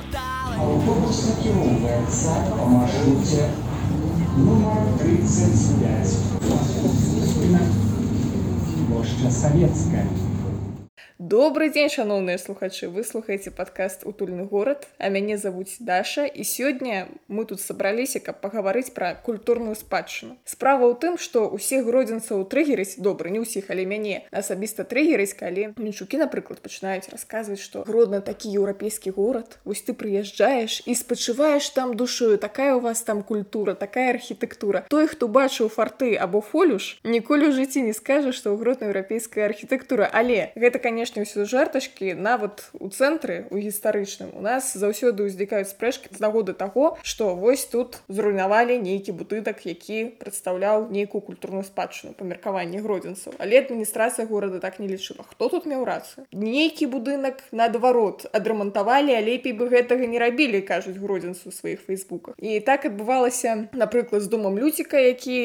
Автобус накіроўваецца па маршруце нумар 35. Плошча Савецкая. Добрый дзень шаноўныя слухачы вы слухаеце падкаст утульны горад а мяне завуць Даша. І сёння мы тут сабраліся каб пагаварыць пра культурную спадчыну справа ў тым што ўсе гродзенцаў трыгерыць добры не ўсіх але мяне асабіста трыгерыць калі мінчукі напрыклад пачынаюць расказваць што гродна такі еўрапейскі горад. Вось ты прыязджаеш і спачуваеш там душою. Такая у вас там культура такая архітэктура. Той хто бачыў фарты або фолюш ніколі ў жыцці не скажа што ў гродна еўрапейская архітэктура. Але гэта конечно ўсё жартачкі нават у цэнтры у гістарычным у нас заўсёды ўзнікаюць спрэчкі з нагоды таго што вось тут зруйнавалі нейкі будынак які прадстаўляў нейкую культурную спадчыну памеркаванне гродзенцаў. Але адміністрацыя горада так не лічыла. Хто тут меў рацыю? Нейкі будынак наадварот адрамантавалі а лепей бы гэтага не рабілі кажуць гродзенцу сваіх фейсбуках і так адбывалася напрыклад з думам люціка які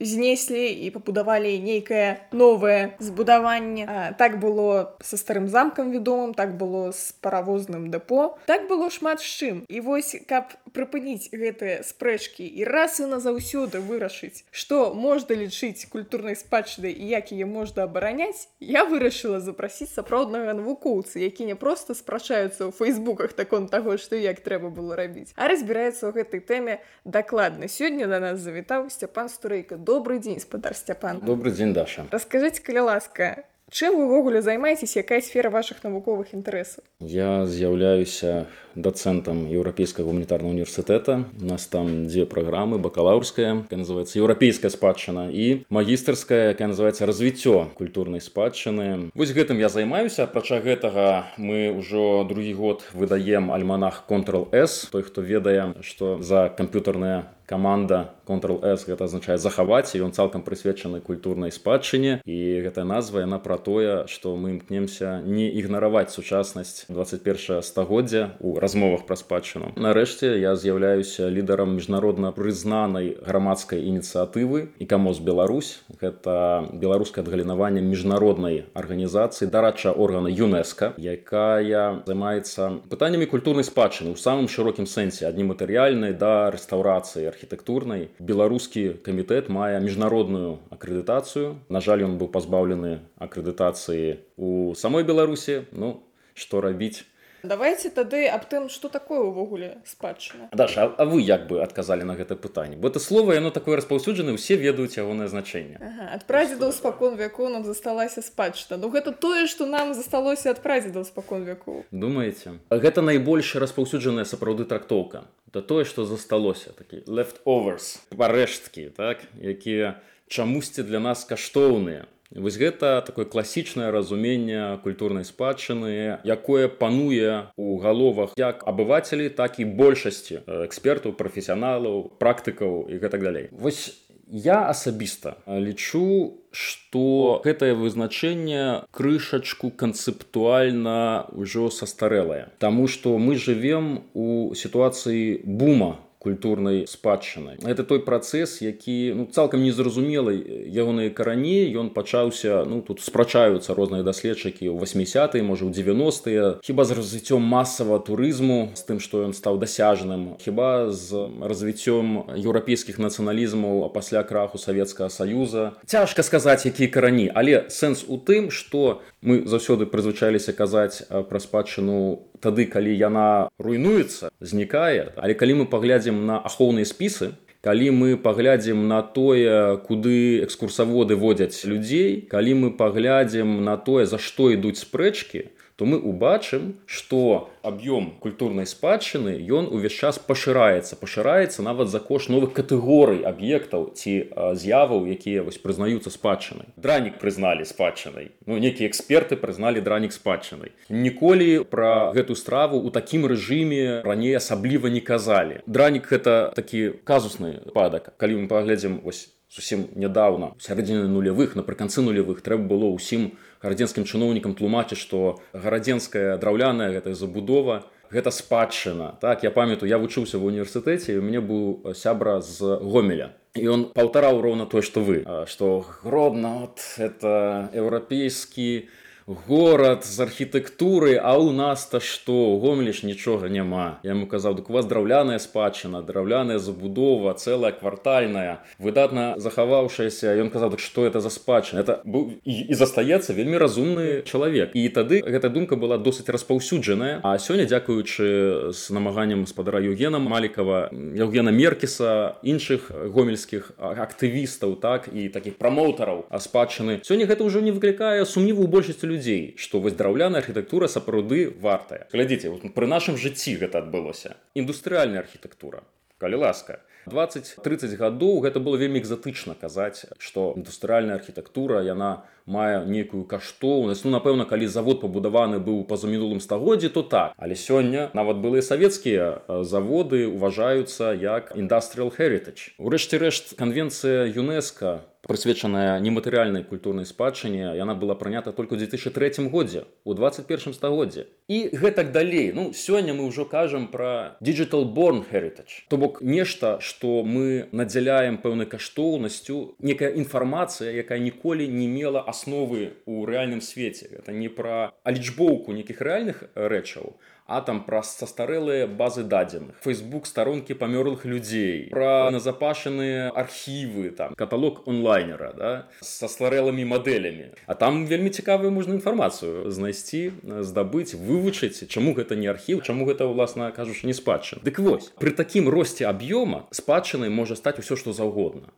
знеслі і пабудавалі нейкае новае збудаванне а, так было са старым замкам вядомым так было з паравозным дэпо так было шмат з чым і вось каб прыпыніць гэтыя спрэчкі і раз і назаўсёды вырашыць што можна лічыць культурнай спадчынай і як яе можна абараняць я вырашыла запрасіць сапраўднага навукоўца які не проста спрачаюцца ў фейсбуках такон таго што як трэба было рабіць а разбіраецца ў гэтай тэме дакладна. Сёння да нас завітаў сцяпан стурейка добрый дзень спадар сцяпан добрый дзень даша раскажыце каля ласка Чым вы ўвогуле займаецесь якая сфера вашых навуковых інтарэсаў? Я з'яўляюся дацэнтам еўрапейскага гуманітарнага універсітэта. У нас там дзве праграмы бакалаўрская, называется еўрапейская спадчына і магістарская, якая называется развіццё культурнай спадчыны. Вось гэтым я займаюся, апрача гэтага мы ўжо другі год выдаем альманах Ctrl-S, той, хто ведае, што за камп'ютарная команда Ctrl-S гэта азначае захаваць ён цалкам прысвечаны культурнай спадчыне і гэтая назва яна пра тое што мы імкнемся не ігнараваць сучаснасць 21 стагоддзя у размовах пра спадчыну нарэшце я з'яўляюся лідарам міжнародна прызнанай грамадскай ініцыятывы і камоз Беларусь гэта беларускае адгалінаванне міжнароднай арганізацыі дарача органа ЮНЕСКа якая займаецца пытаннямі культурнай спадчыны ў самым шырокім сэнсе. Адні матэрыяльнай да рэстаўрацыі архітэктурнай беларускі камітэт мае міжнародную акрэдытацыю на жаль ён быў пазбаўлены акрэдытацыі у самой беларусі ну што рабіць давайте тады аб тым что такое увогуле спадчына. Даша а вы як бы адказалі на гэта пытанне? Бо это слово яно такое распаўсюджаны усе ведаюць ягонае значэнне ага, ад прадзедаў спакон вяку нам засталася спадчына. Ну гэта тое что нам засталося ад прадзедаў спакон вяку. Думаеце? Гэта найбольш распаўсюджаная сапраўды трактоўка. Да тое што засталося такі leftovers парэшткі так якія чамусьці для нас каштоўныя Вось гэта такое класічнае разуменне культурнай спадчыны, якое пануе ў галовах як абывацелі, так і большасці экспертаў, прафесіяналаў, практыкаў і гэтак далей. Вось я асабіста лічу, што гэтае вызначэнне крышачку канцэптуальна ўжо састарэлае. Таму што мы жывем у сітуацыі бума культурнай спадчыны это той працэс які ну, цалкам незразумелы ягоныя карані. Ён пачаўся ну тут спрачаюцца розныя даследчыкі ў 80 можа ў 90 хіба з развіццём масава турызму з тым што ён стаў дасяжным? Хіба з развіццём еўрапейскіх нацыяналізмаў а пасля краху савецкага саюза? Цяжка сказаць якія карані. Але сэнс у тым што мы заўсёды прызвычаліся казаць пра спадчыну тады калі яна руйнуецца знікае але калі мы паглядзім на ахоўныя спісы калі мы паглядзім на тое куды экскурсаводы водзяць людзей калі мы паглядзім на тое за што ідуць спрэчкі то мы убачым што аб'ём культурнай спадчыны ён увесь час пашыраецца. Пашыраецца нават за кошт новых катэгорый аб'ектаў ці з'яваў якія вось прызнаюцца спадчынай. Дранік прызналі спадчынай. Ну нейкія эксперты прызналі дранік спадчынай. Ніколі пра гэту страву у такім рэжыме раней асабліва не казалі. Дранік гэта такі казусны падак калі мы паглядзім вось зусім нядаўна сярэдзіны нулявых напрыканцы нулявых трэба было ўсім гарадзенскім чыноўнікам тлумачыць што гарадзенская драўляная гэтая забудова гэта спадчына. Так я памятаю я вучыўся в універсітэце у мяне быў сябра з гомеля. І он паўтараў роўна тое што вы. Што гродна вот это еўрапейскі горад з архітэктуры а у нас-то што? Гомліш нічога няма. Я ему казаў дык у вас драўляная спадчына драўляная забудова цэлая квартальная выдатна захаваўшаяся ён казаў так што это за спадчына? Это быў і, і застаецца вельмі разумны чалавек. І тады гэта думка была досыць распаўсюджаная. А сёння дзякуючы з намаганнем спадара Югена малікова Евгена меркіса іншых гомельскіх актывістаў так і такіх прамоўтараў а спадчыны сёння гэта ўжо не выклікае сумніву у большасці людзей што вось драўляная архітэктура сапраўды вартая. Глядзіце пры нашым жыцці гэта адбылося. Індустрыальная архітэктура калі ласка. 20-30 гадоў гэта было вельмі экзатычна казаць што індустрыальная архітэктура яна мае нейкую каштоўнасць. Ну напэўна калі завод пабудаваны быў па-за мінулым стагоддзі то так. Але сёння нават былыя савецкія заводы уважаюцца як індастрыал heritage. Урэшце рэшт канвенцыя юнеска прысвечаная нематэрыяльнай культурнай спадчыне яна была прынята только ў 2003 годзе у 21 стагоддзе і гэтак далей. Ну сёння мы ўжо кажам пра digital born heritage. То бок нешта што мы надзяляем пэўнай каштоўнасцю некая інфармацыя якая ніколі не мела асновы ў рэальным свеце. Это не пра алічбоўку нейкіх рэальных рэчаў а там пра састарэлыя базы дадзеных фейсбук старонкі памёрлых людзей пра назапашаныя архівы там каталог онлайнера да? са старэлымі мадэлямі а там вельмі цікавую можна інфармацыю знайсці здабыць вывучыць чаму гэта не архіў чаму гэта ўласна кажучы не спадчын дык вось пры такім росце аб'ёма спадчынай можа стаць усё што заўгодна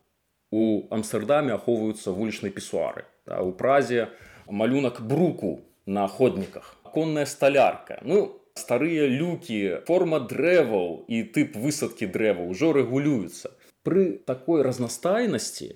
у амстердаме ахоўваюцца вулічныя пісуары да? у празе малюнак бруку на ходніках конная сталярка ну старыя люкі форма дрэваў і тып высадкі дрэва ўжо рэгулююцца. Пры такой разнастайнасці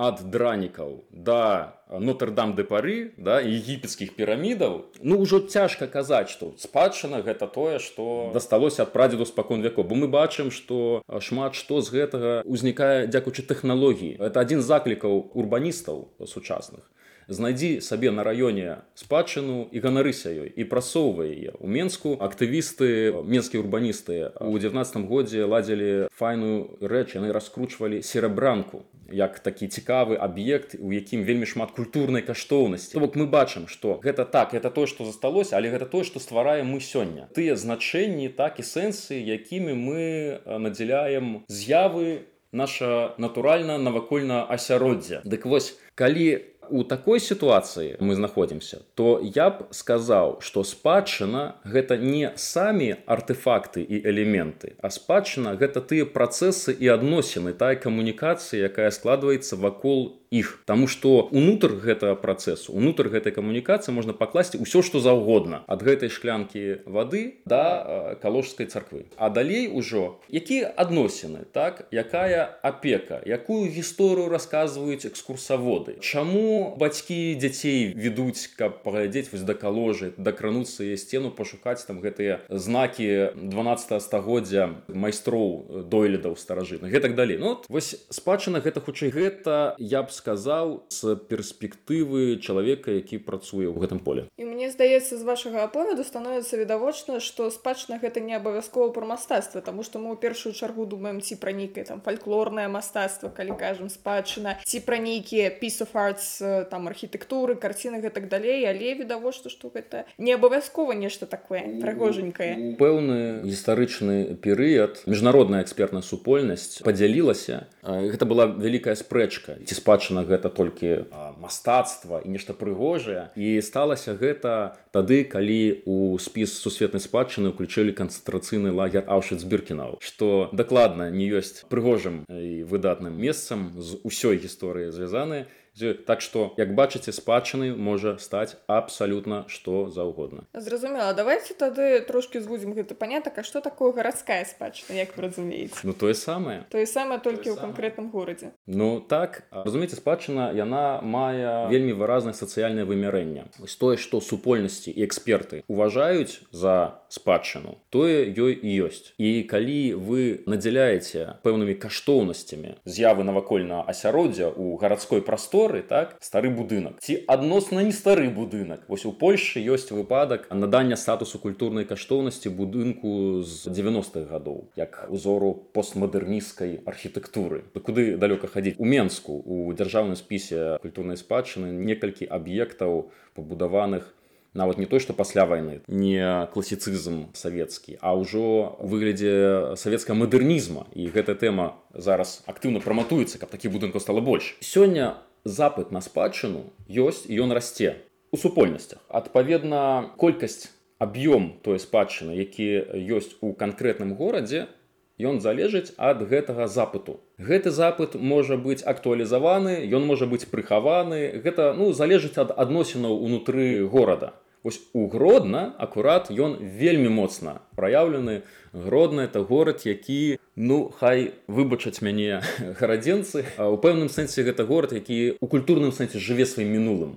ад дранікаў да нотр-дам де пары да егіпецкіх пірамідаў ну ўжо цяжка казаць што спадчына гэта тое што дасталося ад прадзеду спакон вяко бо мы бачым што шмат што з гэтага ўзнікае дзякуючы тэхналогіі. Это адзін з заклікаў урбаністаў сучасных знайдзі сабе на раёне спадчыну і ганарыся ёй і прасоўвае яе. У менску актывісты менскія урбаністы у 19 годзе ладзілі файную рэч. Яны раскручвалі серабранку як такі цікавы аб'ект у якім вельмі шмат культурнай каштоўнасці. Бок мы бачым што гэта так это то што засталося але гэта тое што ствараем мы сёння. Тыя значэнні так і сэнсы якімі мы надзяляем з'явы наша натуральна навакольна асяроддзя дык вось калі у такой сітуацыі мы знаходзімся то я б сказаў што спадчына гэта не самі артефакты і элементы а спадчына гэта тыя працэсы і адносіны тая камунікацыя якая складваецца вакол іх. Таму што унутр гэтага працэсу унутр гэтай камунікацыі можна пакласці ўсё што заўгодна. Ад гэтай шклянкі вады да каложскай царквы. А далей ужо якія адносіны так? Якая апека? Якую гісторыю расказваюць экскурсаводы? Чаму бацькі дзяцей ведуць каб паглядзець вось да каложы дакрануцца яе сцену пашукаць там гэтыя знакі 12 стагоддзя майстроў дойлідаў старажытных гэтак далей. Ну, вось спадчына гэта хутчэй. Гэта я б сказаў з перспектывы чалавека які працуе ў гэтым поле і мне здаецца з вашага аповеду становіцца відавочна што спадчына гэта не абавязкова пра мастацтва тому што мы ў першую чаргу думаем ці пра нейкае там фальклорнае мастацтва калі кажам спадчына ці пра нейкія piece of arts там архітэктуры карціны гэтак далей але відавочна што гэта не абавязкова нешта такое прыгожанькае. пэўны гістарычны перыяд міжнародная экспертная супольнасць падзялілася. Гэта была вялікая спрэчка ці спадчына бачана гэта толькі мастацтва і нешта прыгожае. І сталася гэта тады калі у спіс сусветнай спадчыны ўключылі канцэнтрацыйны лагер аушыцбіркінаў што дакладна не ёсць прыгожым і выдатным месцам з усёй гісторыі звязаны так што як бачыце спадчыны можа стаць абсалютна што заўгодна. Зразумела давайте тады трошки звудзім гэты панятак а што такое гарадская спадчына як вы разумееце? Ну тое самае. Тое самае толькі ў канкрэтным горадзе. Ну так разумееце спадчына яна мае вельмі выразнае сацыяльнае вымярэнне. Вось тое што супольнасці і эксперты уважаюць за спадчыну тое ёй і ёсць. І калі вы надзяляеце пэўнымі каштоўнасцямі з'явы навакольнага асяроддзя у гарадской прасторы прасторы так стары будынак. Ці адносна не стары будынак. Вось у польльшы ёсць выпадак надання статусу культурнай каштоўнасці будынку з 90-х гадоў як узору постмадэрнісцкай архітэктуры. Куды далёка хадзіць? У менску. У дзяржаўным спісе культурнай спадчыны некалькі аб'ектаў пабудаваных нават не той што пасля вайны не класіцызм савецкі а ўжо у выглядзе савецкага мадэрнізма. І гэта тэма зараз актыўна праматуецца каб такі будынку стала больш. Сёння запыт на спадчыну ёсць ён расце у супольнасцях. Адпаведна колькасць аб'ём той спадчыны які ёсць у канкрэтным горадзе ён залежыць ад гэтага запыту. Гэты запыт можа быць актуалізаваны ён можа быць прыхаваны. Гэта ну залежыць ад адносінаў унутры горада Вось у гродна акурат ён вельмі моцна праяўлены. Гродна это горад які ну хай выбачаць мяне гарадзенцы у пэўным сэнсе гэта горад які у культурным сэнсе жыве сваім мінулым.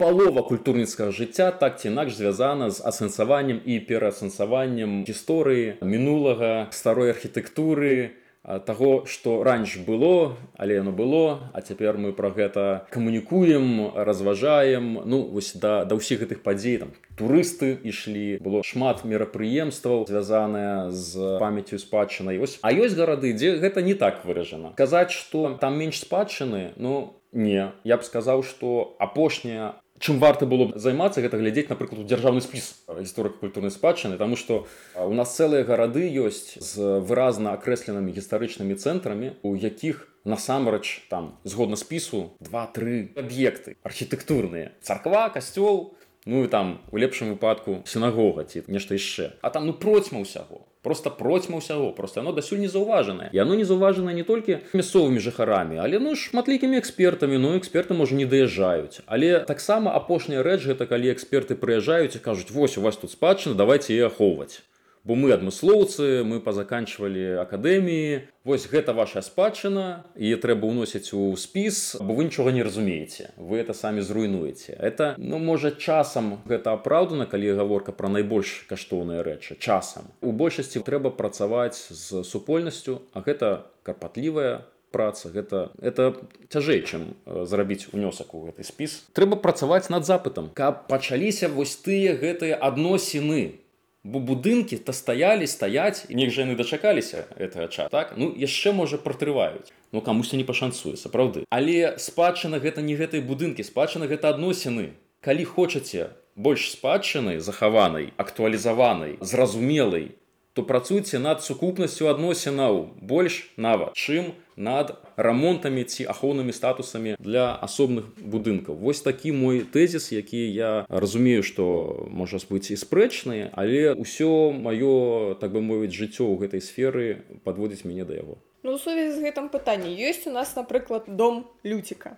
Палова культурніцкага жыцця так ці інакш звязана з асэнсаваннем і пераасэнсаваннем гісторыі мінулага старой архітэктуры таго што раньш было але яно было а цяпер мы пра гэта камунікуем разважаем. Ну вось да да ўсіх гэтых падзей там турысты ішлі было шмат мерапрыемстваў звязаная з памяццю спадчынай. Ось а ёсць гарады дзе гэта не так выражана. Казаць што там менш спадчыны ну не. Я б сказаў што апошняя чым варта было б займацца гэта глядзець напрыклад у дзяржаўны спіс гісторыка культурнай спадчыны тому что у нас цэлыя гарады ёсць з выразна акрэсленымі гістарычнымі цэнтрамі у якіх насамрэч там згодна спісу два-тры аб'екты архітэктурныя. Царква касцёл ну і там у лепшым выпадку сінагога ці нешта яшчэ а там ну процьма ўсяго. Просто процьма ўсяго. Просто оно дасюль не заўважанае і оно не заўважана не толькі мясцовымі жыхарамі але ну шматлікімі экспертамі. Ну эксперты можа не даязджаюць. Але таксама апошняя рэч гэта калі эксперты прыязджаюць і кажуць вось у вас тут спадчына давайте і ахоўваць бо мы адмыслоўцы мы пазаканчвалі акадэміі. Вось гэта ваша спадчына і трэба ўносіць у спіс бо вы нічога не разумееце вы это самі зруйнуеце. Это ну можа часам гэта апраўдана калі гаворка пра найбольш каштоўныя рэчы часам. У большасці трэба працаваць з супольнасцю а гэта карпатлівая праца гэта это цяжэй чым зрабіць унёсак у гэты спіс. Трэба працаваць над запытам. Каб пачаліся вось тыя гэтыя адносіны бо будынкі то стаялі стаяць і нех жа яны дачакаліся гэтага ча так? Ну яшчэ можа пратрываюць. Ну камусьці не пашанцуе сапраўды. Але спадчына гэта не гэтай будынкі спадчына гэта адносіны калі хочаце больш спадчыны захаванай актуалізаванай зразумелай то працуйце над сукупнасцю адносінаў больш нават чым над рамонтамі ці ахоўнымі статусамі для асобных будынкаў. Вось такі мой тэзіс які я разумею што можа быць і спрэчныя але ўсё маё так бы мовіць жыццё ў гэтай сферы падводзіць мяне да яго Ну, у сувязі з гэтым пытанні ёсць у нас напрыклад дом люціка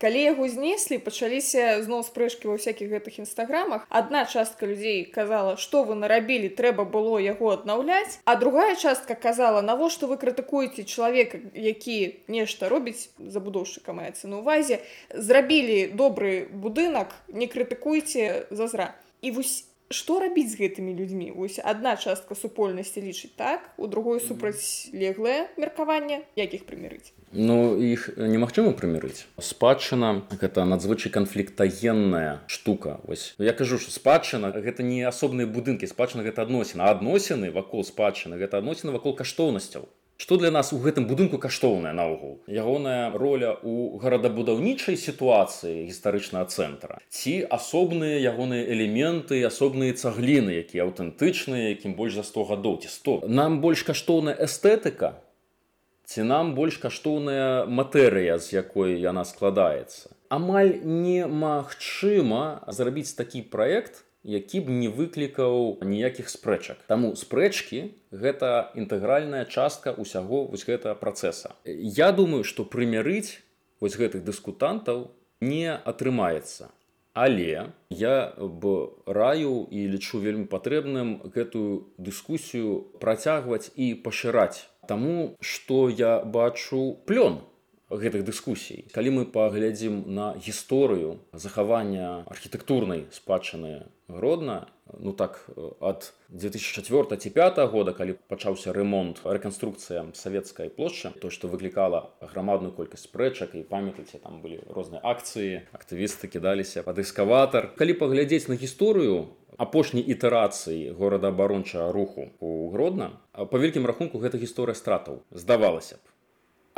калі яго знеслі пачаліся зноў спрэчкі ва ўсякіх гэтых нстаграмах адна частка людзей казала што вы нарабілі трэба было яго аднаўляць. А другая частка казала навошта вы крытыкуеце чалавека які нешта робіць забудоўшчыка маецца на увазе зрабілі добры будынак не крытыкуйце зазра. І вось Што рабіць з гэтымі людзьмі? Ось адна частка супольнасці лічыць так у другой супрацьлеглае меркаванне. Як іх прымірыць Ну іх немагчыма прымірыць спадчына гэта надзвычай канфліктаенная штука. Вось я кажу што спадчына гэта не асобныя будынкі. Спадчына гэта адносіна адносіны вакол спадчыны гэта адносіны вакол каштоўнасцяў Што для нас у гэтым будынку каштоўная наогул? Ягоная роля у гарадабудаўнічай сітуацыі гістарычнага цэнтра. Ці асобныя ягоныя элементы асобныя цагліны якія аўтэнтычныя якім больш за 100 гадоў ці 100 нам больш каштоўная эстэтыка ці нам больш каштоўная матэрыя з якой яна складаецца? Амаль немагчыма зрабіць такі праект які б не выклікаў ніякіх спрэчак. Таму спрэчкі гэта інтэгральная частка ўсяго вось гэтага працэса. Я думаю, што прымярыць вось гэтых дыскутантаў не атрымаецца. Але я б раю і лічу вельмі патрэбным гэтую дыскусію працягваць і пашыраць. Таму што я бачу плён гэтых дыскусій. Калі мы паглядзім на гісторыю захавання архітэктурнай спадчыны гродна ну так ад 2004 ці 5 года калі пачаўся ремонт рэканструкцыя савецкай плошчы то што выклікала аграмадную колькасць спрэчак і памятаце там былі розныя акцыі актывісты кідаліся пад эскаватар калі паглядзець на гісторыю апошняй ітэрацыі горадаабарончага руху у гродна па вялікім рахунку гэта гісторыя стратаў. Здавалася б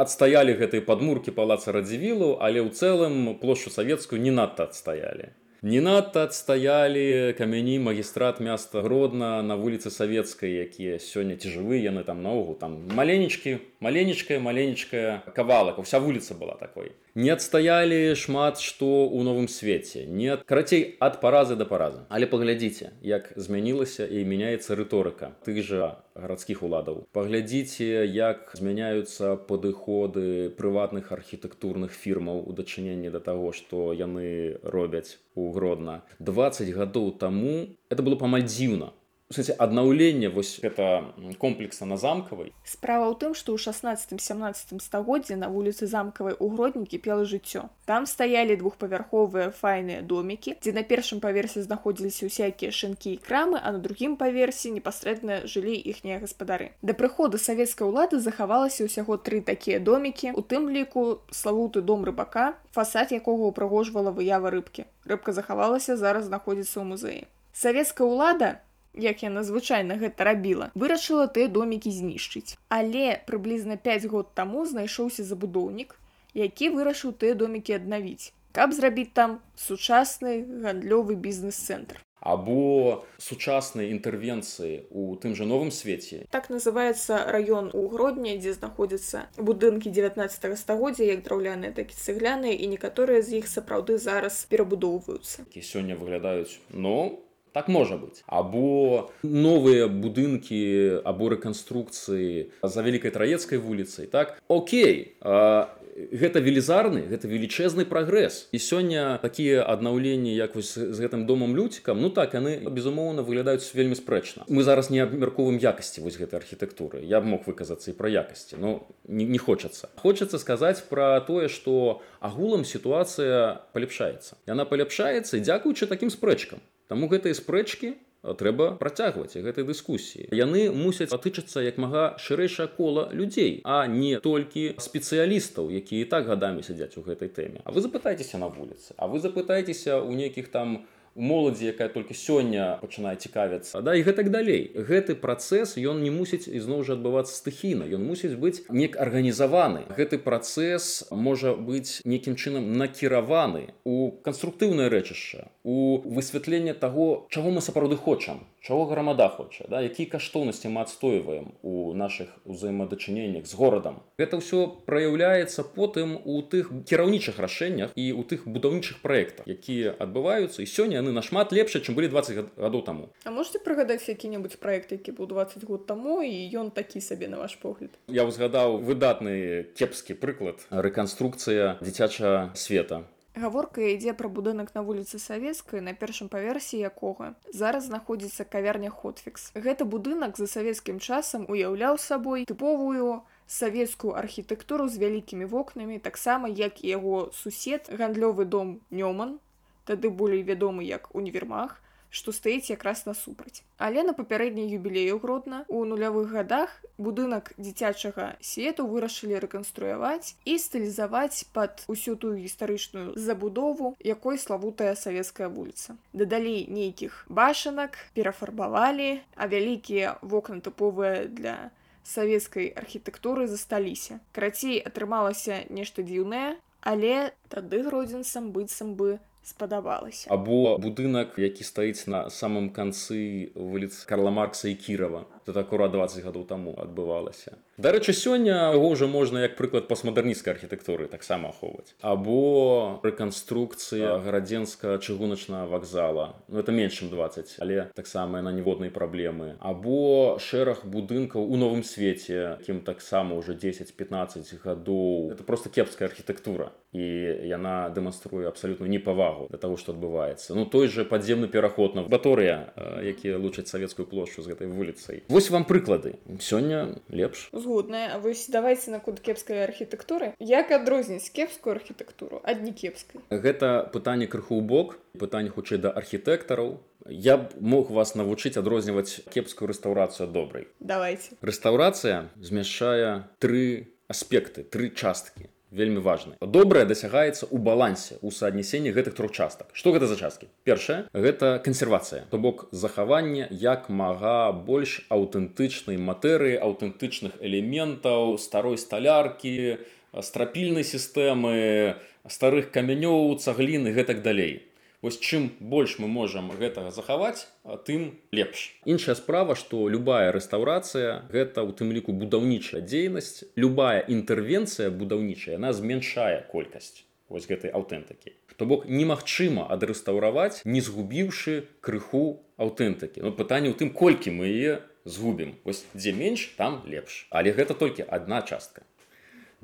адстаялі гэтыя падмуркі палаца радзівілу але ў цэлым плошчу савецкую не надта адстаялі не надта адстаялі камяні магістрат места гродна на вуліцы савецкай якія сёння ці жывы яны там наогул там маленечкі маленечкая маленечкая кавалак уся вуліца была такой. Не адстаялі шмат што ў новым свеце не карацей ад паразы да паразы. Але паглядзіце як змянілася і мяняецца рыторыка. Тых жа гарадскіх уладаў паглядзіце як змяняюцца падыходы прыватных архітэктурных фірмаў у дачыненні да таго што яны робяць у гродна. 20 гадоў таму это было памаль дзіўна кстати, аднаўленне вось это комплекса на замкавай справа ў тым што ў 16-17 стагоддзе на вуліцы замкавай у гродні кіпела жыццё. Там стаялі двухпавярховыя файныя домікі дзе на першым паверсе знаходзіліся ўсякія шынкі і крамы а на другім паверсе непасрэдна жылі іхнія гаспадары. Да прыходу савецкай улады захавалася ўсяго тры такія домікі у тым ліку славуты дом рыбака фасад якога ўпрыгожвала выява рыбкі. Рыбка захавалася зараз знаходзіцца ў музеі. Савецкая ўлада як яна звычайна гэта рабіла вырашыла тыя домікі знішчыць. Але прыблізна 5 год таму знайшоўся забудоўнік які вырашыў тыя домікі аднавіць каб зрабіць там сучасны гандлёвы бізнес-цэнтр. Або сучаснай інтэрвенцыі у тым жа новым свеце. Так называется раён у гродні дзе знаходзяцца будынкі 19 стагоддзя як драўляныя такі цыгляныя і некаторыя з іх сапраўды зараз перабудоўваюцца. Які сёння выглядаюць ну так можа быць або новыя будынкі або рэканструкцыі за вялікай траецкай вуліцай так? Окей а, гэта велізарны гэта велічэзны прагрэс. І сёння такія аднаўленні як вось з гэтым домам люцікам ну так яны безумоўна выглядаюць вельмі спрэчна. Мы зараз не абмярковым якасці вось гэтай архітэктуры. Я б мог выказацца і пра якасці но не, не хочацца. Хочацца сказаць пра тое што агулам сітуацыя паляпшаецца. Яна паляпшаецца дзякуючы такім спрэчкам Таму гэтыя спрэчкі трэба працягваць гэтай дыскусіі. Яны мусяць патычацца як мага шырэйшае кола людзей, а не толькі спецыялістаў, якія і так гадамі сядзяць у гэтай тэме. А вы запытайцеся на вуліцы, А вы запытайцеся ў нейкіх там, моладзі якая толькі сёння пачынае цікавіцца. Да і гэтак далей. Гэты працэс ён не мусіць ізноў жа адбывацца стыхійна. Ён мусіць быць нек арганізаваны. Гэты працэс можа быць нейкім чынам накіраваны у канструктыўнае рэчышча у высвятленне таго чаго мы сапраўды хочам чаго грамада хоча да якія каштоўнасці мы адстойваем у наших узаемадачыненнях з горадам. Гэта ўсё праяўляецца потым у тых кіраўнічых рашэннях і у тых будаўнічых праектах якія адбываюцца. І сёння яны нашмат лепшы чым былі 20 гадоў таму. А можете прыгадаць які-небудзь проект які быў 20 год таму і ён такі сабе на ваш погляд? Я узгадаў выдатны кепскі прыклад. Рэканструкцыя дзіцяча света. Гаворка ідзе пра будынак на вуліцы савецкай на першым паверсе якога. Зараз знаходзіцца кавярня хотфікс гэты будынак за савецкім часам уяўляў сабой тыповую савецкую архітэктуру з вялікімі вокнамі таксама як і яго сусед гандлёвы дом нёман тады болей вядомы як універмаг што стаіць якраз насупраць. Але на папярэдняй юбілею гродна у нулявых гадах будынак дзіцячага свету вырашылі рэканструяваць і стылізаваць пад усю тую гістарычную забудову, якой славутая савецкая вуліца. Дадалі нейкіх башанак, перафарбавалі, а вялікія вокны тыповыя для савецкай архітэктуры засталіся. Крацей атрымалася нешта дзіўнае, але тады гродзенцам быццам бы спадабалася або будынак які стаіць на самым канцы вуліц карла маркса і кірова тут акурат 20 гадоў таму адбывалася дарэчы сёння яго ўжо можна як прыклад постмадэрнісцкай архітэктуры таксама ахоўваць або рэканструкцыя гарадзенска чыгуначнага вакзала ну это менш чым 20 але таксама на ніводнай праблемы або шэраг будынкаў у новым свеце кім таксама уже 10-15 гадоў это просто кепская архітэктура і яна дэманструе абсалютную непавагу да таго што адбываецца ну той же падземны пераход на баторыя якія лучаць савецкую плошчу з гэтай вуліцай Вось вам прыклады сёння лепш. Згодная. А вось давайте наконт кепскай архітэктуры як адрозніць кепскую архітэктуру ад не кепскай гэта пытанне крыху ў бок пытанне хутчэй да архітэктараў. Я б мог вас навучыць адрозніваць кепскую рэстаўрацыю добрай. Давайте. Рэстаўрацыя змяшчае тры аспекты тры часткі вельмі важны. Добрае дасягаецца ў балансе у суаднесенні гэтых трох частак. Што гэта за часткі? Першае гэта кансервацыя. То бок захаванне як мага больш аўтэнтычнай матэрыі аўтэнтычных элементаў старой сталяркі страпільнай сістэмы старых камянёў цагліны гэтак далей Вось чым больш мы можам гэтага захаваць, тым лепш. Іншая справа, што любая рэстаўрацыя гэта ў тым ліку будаўнічая дзейнасць, любая інтэрвенцыя будаўнічая, яна змяншае колькасць вось гэтай аўтэнтыкі. То бок немагчыма адрэстаўраваць, не згубіўшы крыху аўтэнтыкі. Ну, пытанне ў тым, колькі мы яе згубім. Вось дзе менш, там лепш. Але гэта толькі адна частка.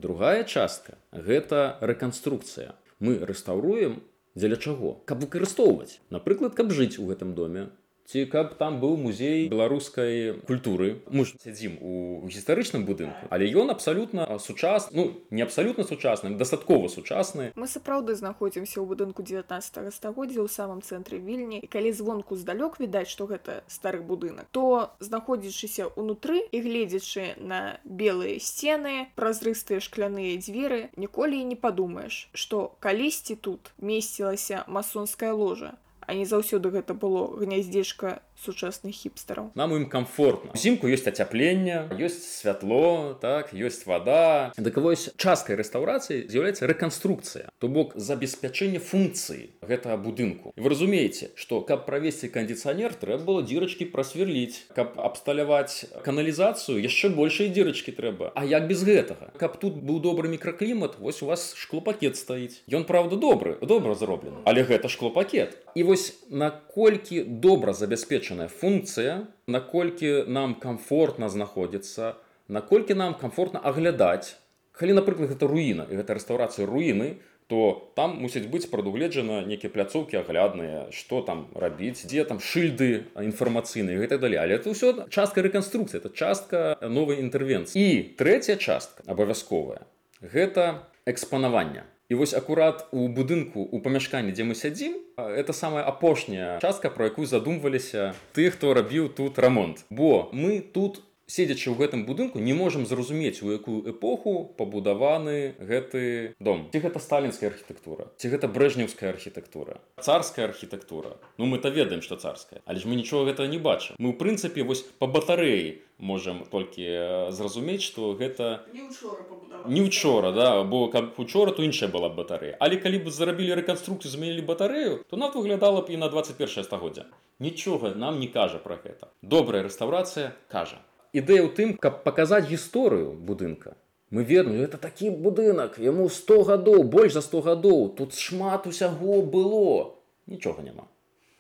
Другая частка гэта рэканструкцыя. Мы рэстаўруем Дзеля чаго? Каб выкарыстоўваць. Напрыклад, каб жыць у гэтым доме, ці каб там быў музей беларускай культуры. Мы ж сядзім у гістарычным будынку але ён абсалютна сучас ну не абсалютна сучасным дастаткова сучасны. Мы сапраўды знаходзімся ў будынку 19 стагоддзя ў самым цэнтры вільні і калі звонку здалёк відаць што гэта стары будынак то знаходзячыся ўнутры і гледзячы на белыя сцены празрыстыя шкляныя дзверы ніколі не падумаеш што калісьці тут месцілася масонская ложа а не заўсёды гэта было гняздзежка сучасных хіпстараў нам ім комфортна узімку ёсць ацяпленне ёсць святло так ёсць вода. Дык вось часткай рэстаўрацыі з'яўляецца рэканструкцыя то бок забеспячэнне функцыі гэтага будынку вы разумееце што каб правесці кандыцыянер трэба было дзірачкі прасверліць каб абсталяваць каналізацыю яшчэ большай дзірачкі трэба А як без гэтага каб тут быў добры мікраклімат вось у вас шклопакет стаіць ён правда добры добра зроблены але гэта шклопакет. І вось наколькі добра забяспечаны забяспечаная функцыя наколькі нам комфортна знаходзіцца наколькі нам комфортна аглядаць. Калі напрыклад гэта руіна і гэта рэстаўрацыя руіны то там мусіць быць прадугледжана нейкія пляцоўкі аглядныя што там рабіць дзе там шыльды інфармацыйныя гэта далі але это ўсё частка рэканструкцыі это частка новай інтэрвенцыі. І трэцяя частка абавязковая гэта экспанавання І вось акурат у будынку у памяшканні дзе мы сядзім это самая апошняя частка про якую задумваліся ты хто рабіў тут рамонт. Бо мы тут седзячы ў гэтым будынку не можам зразумець у якую эпоху пабудаваны гэты дом. Ці гэта сталінская архітэктура ці гэта брэжнеўская архітэктура. Царская архітэктура. Ну мы то ведаем што царская але ж мы нічога гэтага не бачым. Мы ў прынцыпе вось па батарэі можам толькі зразумець што гэта не учора да бо каб учора то іншая была батарэя. Але калі б зарабілі рэканструкцыю змянілі батарэю то нават выглядала б і на 21 стагоддзя нічога нам не кажа про гэта. Добрая рэстаўрацыя кажа ідэя ў тым каб паказаць гісторыю будынка мы ведаем это такі будынак яму 100 гадоў больш за 100 гадоў тут шмат усяго было нічога няма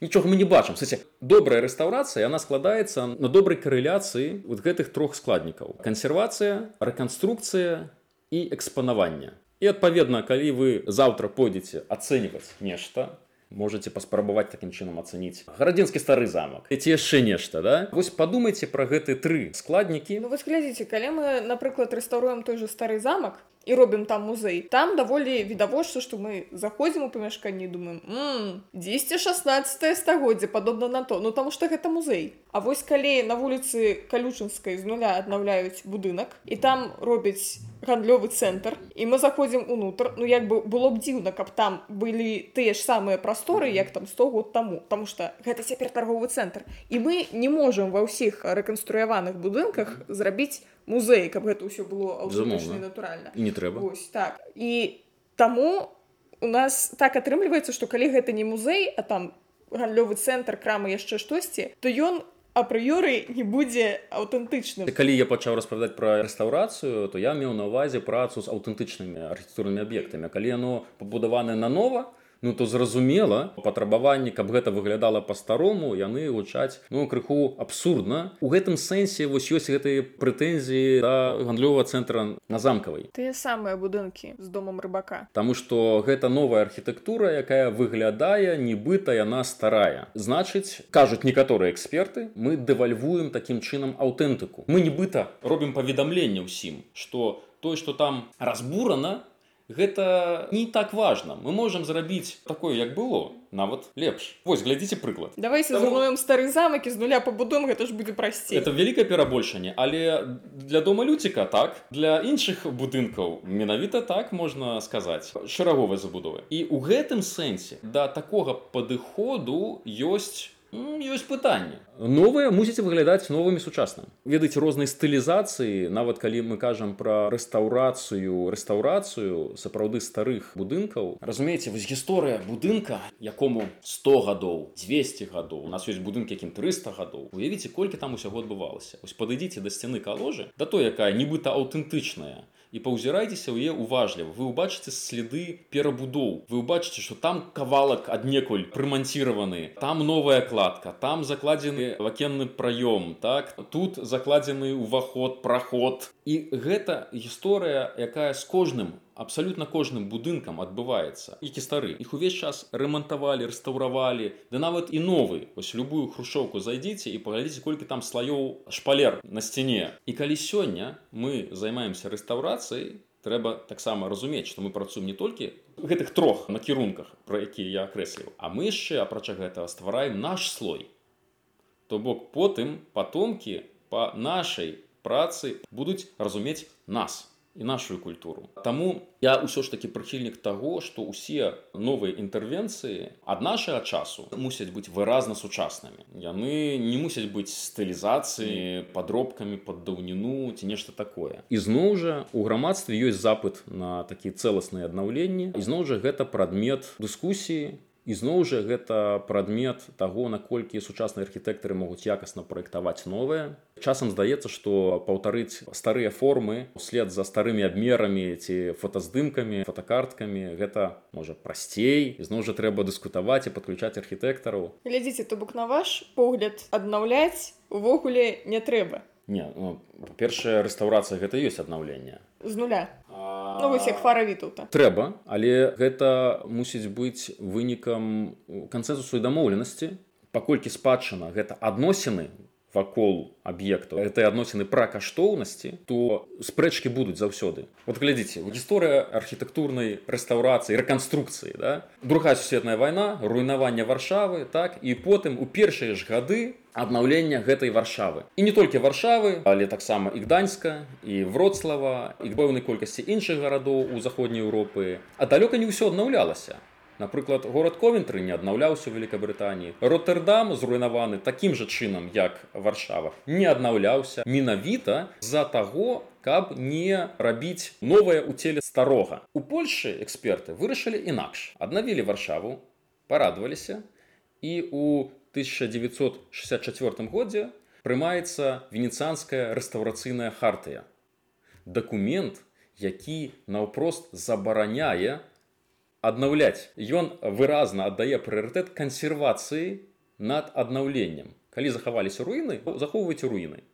нічога мы не бачым кстати добрая рэстаўрацыя она складаецца на добрай карэляцыі вот гэтых трох складнікаў кансервацыя рэканструкцыя і экспанавання і адпаведна калі вы заўтра пойдзеце ацэньваць нешта можете паспрабаваць такім чынам ацаніць. Гарадзенскі стары замак. Ці яшчэ нешта да? Вось падумайце пра гэты тры складнікі. Ну, вось глядзіце калі мы напрыклад рэстаўруем той же стары замак і робім там музей. Там даволі відавочна што мы заходзім у памяшканні думаем 216 стагоддзя падобна на то ну таму што гэта музей. А вось калі на вуліцы калючынскай з нуля аднаўляюць будынак і там робяць гандлёвы цэнтр і мы заходзім унутр ну як бы было б дзіўна каб там былі тыя ж самыя прасторы як там 100 год таму. Таму что гэта цяпер торговы цэнтр і мы не можемм ва ўсіх рэканструяваных будынках зрабіць музей каб гэта ўсё было натуральна не трэба Ось, так. І таму у нас так атрымліваецца што калі гэта не музей а там гандлёвы цэнтр крамы яшчэ штосьці то ён у апрыёры не будзе аўтэнтычным калі я пачаў распавядаць пра рэстаўрацыю то я меў на увазе працу з аўтэнтычнымі архітэктурнымі аб'ектамі. Калі яно пабудаванае нанова ну то зразумела патрабаванні каб гэта выглядала па-старому яны гучаць ну крыху абсурдна. У гэтым сэнсе вось ёсць гэтыя прэтэнзіі да гандлёвага цэнтра на замкавай. Тыя самыя будынкі з домам рыбака. Таму што гэта новая архітэктура якая выглядае нібыта яна старая. Значыць кажуць некаторыя эксперты мы дэвальвуем такім чынам аўтэнтыку. Мы нібыта робім паведамленне ўсім што тое што там разбурана гэта не так важна. Мы можам зрабіць такое як было нават лепш. Вось глядзіце прыклад. Давайте Таму- зруйнуем стары замак і з нуля пабудуем гэта ж будзе прасцей. Это вялікае перабольшанне але для дома люціка так для іншых будынкаў менавіта так можна сказаць. Шараговай забудовы. І ў гэтым сэнсе да такога падыходу ёсць ёсць пытанне. Новыя мусіць выглядаць новымі сучасным. Ведаць рознай стылізацыі нават калі мы кажам пра рэстаўрацыю рэстаўрацыю сапраўды старых будынкаў. Разумееце вось гісторыя будынка якому 100 гадоў 200 гадоў у нас ёсць будынкі якім 300 гадоў. Уявіце колькі там усяго адбывалася. Ось падыдзіце да сцяны каложы да той якая нібыта аўтэнтычная і паўзірайцеся ў яе уважліва вы ўбачыце следы перабудоў вы ўбачыце што там кавалак аднекуль прыманціраваны там новая кладка там закладзены вакенны праём так тут закладзены ўваход праход і гэта гісторыя якая з кожным абсалютна кожным будынкам адбываецца. Які стары. Іх увесь час рамантавалі рэстаўравалі. Да нават і новы. Ось любую хрушоўку зайдзіце і паглядзіце колькі там слаёў шпалер на сцяне. І калі сёння мы займаемся рэстаўрацыяй трэба таксама разумець што мы працуем не толькі гэтых трох накірунках про якія я акрэсліў а мы яшчэ апрача гэтага ствараем наш слой. То бок потым патомкі па нашай працы будуць разумець нас і нашу культуру. Таму я ўсё ж таки прыхільнік таго што ўсе новыя інтэрвенцыі ад нашага часу мусяць быць выразна сучаснымі. Яны не мусяць быць стылізацыі падробкамі пад даўніну ці нешта такое. Ізноў жа у грамадстве ёсць запыт на такі цэласныя аднаўленні. Ізноў жа гэта прадмет дыскусіі ізноў жа гэта прадмет таго наколькі сучасныя архітэктары могуць якасна праектаваць новае. Часам здаецца што паўтарыць старыя формы услед за старымі абмерамі ці фотаздымкамі фотокарткамі гэта можа прасцей. Ізноў жа трэба дыскутаваць і падключаць архітэктараў. Глядзіце то бок на ваш погляд аднаўляць увогуле не трэба не ну, першая рэстаўрацыя гэта ёсць аднаўленне. З нуля. Ну вось як фара вітулта трэба але гэта мусіць быць вынікам кансенсусу і дамоўленасці. Паколькі спадчына гэта адносіны вакол аб'екту гэтай адносіны пра каштоўнасці то спрэчкі будуць заўсёды вот глядзіце гісторыя архітэктурнай рэстаўрацыі рэканструкцыі да? другая сусветная вайна руйнавання варшавы так і потым у першыя ж гады аднаўлення гэтай варшавы. І не толькі варшавы але таксама і гданьска і вроцлава і пэўнай колькасці іншых гарадоў у заходняй Еўропы а далёка не ўсё аднаўлялася Напрыклад, горад Ковентры не аднаўляўся ў Вкабрытаніі. Роттердам зруйнаваны такім жа чынам, як Варшава, не аднаўляўся менавіта з-за таго, каб не рабіць новае ў целе старога. У Польшы эксперты вырашылі інакш. Аднавілі варшаву, парадаваліся і у 1964 годзе прымаецца венецыянская рэстаўрацыйная хартыя. Дакумент, які наўпрост забараняе аднаўляць. Ён выразна аддае прыярытэт кансервацыі над аднаўленнем. Калі захаваліся руіны, захоўвайце руіны.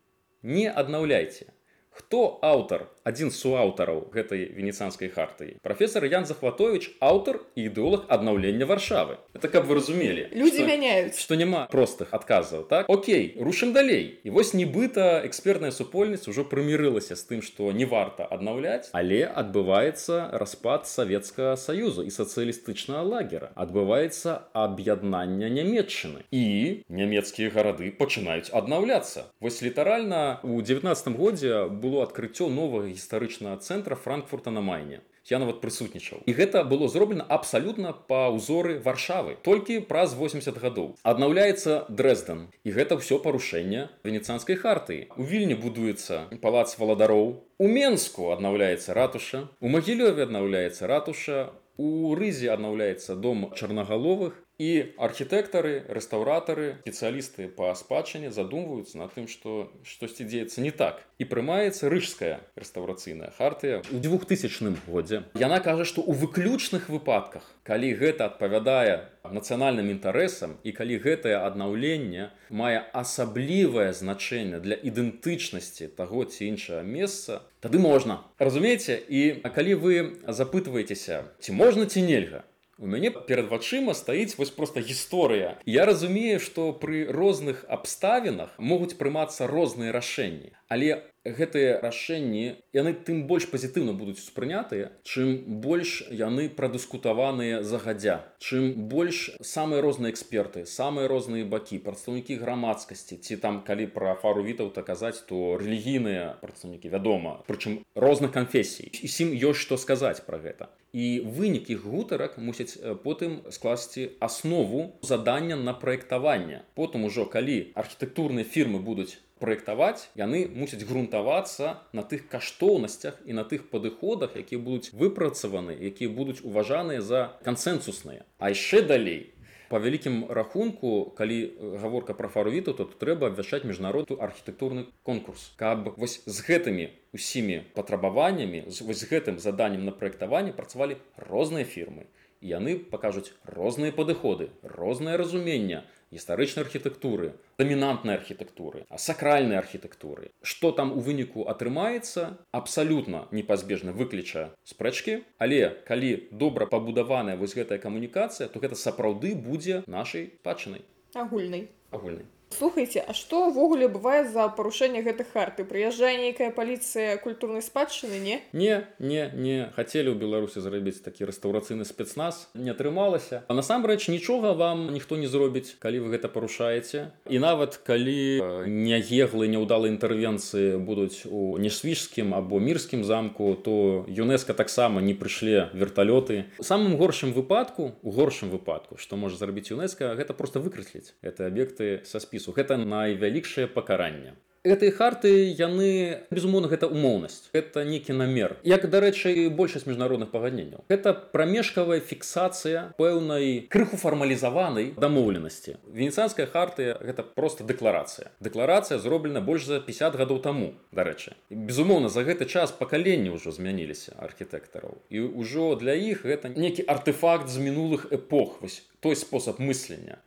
Не аднаўляйце. Хто аўтар, адзін з суаўтараў гэтай венецыянскай хартыі? Прафесор Ян Захватович, аўтар і ідэолог аднаўлення варшавы. Это каб вы разумелі. людзі што- мяняюць што няма простых адказаў так Окей рушым далей і вось нібыта экспертная супольнасць ужо прымірылася з тым што не варта аднаўляць але адбываецца распад савецкага саюзу і сацыялістычнага лагера адбываецца аб'яднання нямметчыны і нямецкія гарады пачынаюць аднаўляцца вось літаральна у 19 годзе было адкрыццё новага гістарычнага цэнтра франкфурта на майне. Я нават прысутнічаў. І гэта было зроблена абсалютна па ўзоры варшавы толькі праз 80 гадоў. Аднаўляецца дрэзден і гэта ўсё парушэнне венецыянскай хартыі. У вільні будуецца палац валадароў. У менску аднаўляецца ратуша. У магілёве аднаўляецца ратуша. У рызе аднаўляецца дом чарнагаловых І архітэктары, рэстаўратары, спецыялісты па спадчыне задумваюцца над тым, што штосьці дзеецца не так. І прымаецца рыжская рэстаўрацыйная хартыя ў 2000 годзе. Яна кажа, што ў выключных выпадках, калі гэта адпавядае нацыянальным інтарэсам і калі гэтае аднаўленне мае асаблівае значэнне для ідэнтычнасці таго ці іншага месца, тады можна. Разумееце, і калі вы запытваецеся, ці можна ці нельга, У мяне перад вачыма стаіць вось проста гісторыя. Я разумею, што пры розных абставінах могуць прымацца розныя рашэнні. Але гэтыя рашэнні яны тым больш пазітыўна будуць успрынятыя, чым больш яны прадыскутаваныя загадзя. Чым больш самыя розныя эксперты, самыя розныя бакі, прадстаўнікі грамадскасці, ці там калі пра фару вітаў так казаць, то рэлігійныя прадстаўнікі вядома, прычым розных канфесій. Усім ёсць што сказаць пра гэта і вынік іх гутарак мусяць потым скласці аснову задання на праектаванне потым ужо калі архітэктурныя фірмы будуць праектаваць яны мусяць грунтавацца на тых каштоўнасцях і на тых падыходах якія будуць выпрацаваны якія будуць уважаныя за кансенсусныя а яшчэ далей по вялікім рахунку калі гаворка пра фарвіту то трэба абвяшчаць міжнародны архітэктурны конкурс. Каб вось з гэтымі усімі патрабаваннямі з вось гэтым заданнем на праектаванне працавалі розныя фірмы. і яны пакажуць розныя падыходы рознае разумення гістарычнай архітэктуры дамінантнай архітэктуры а сакральнай архітэктуры. Што там у выніку атрымаецца абсалютна непазбежна выключа спрэчкі. Але калі добра пабудаваная вось гэтая камунікацыя то гэта сапраўды будзе нашай пачынай агульнай. Агульнай слухайте а что ўвогуле бывае за парушэнне гэтых харты? Прыязджае нейкая паліцыя культурнай спадчыны не? Не не не. Хацелі ў беларусі зрабіць такі рэстаўрацыйны спецназ. Не атрымалася. А насамрэч нічога вам ніхто не зробіць калі вы гэта парушаеце. І нават калі няеглы няўдалы інтэрвенцыі будуць у несвіжскім або мірскім замку то юнеска таксама не прыйшлі верталёты. Самым горшым выпадку у горшым выпадку што можа зрабіць юнеска гэта просто выкрэсліць. Это аб'екты са спісу спісу гэта найвялікшае пакаранне. Гэтыя харты яны безумоўна гэта умоўнасць. Это некі намер. Як дарэчы большасць міжнародных пагадненняў. Это прамежкавая фіксацыя пэўнай крыху фармалізаванай дамоўленасці. Венецыянская хартыя гэта просто дэкларацыя. Дэкларацыя зроблена больш за 50 гадоў таму дарэчы. Безумоўна за гэты час пакаленні ўжо змяніліся архітэктараў. І ўжо для іх гэта некі артефакт з мінулых эпох. Вось той спосаб мыслення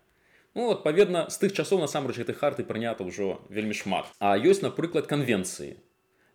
Ну, адпаведна з тых часоў насамрэч гэтай харты прынята ўжо вельмі шмат. А ёсць напрыклад канвенцыі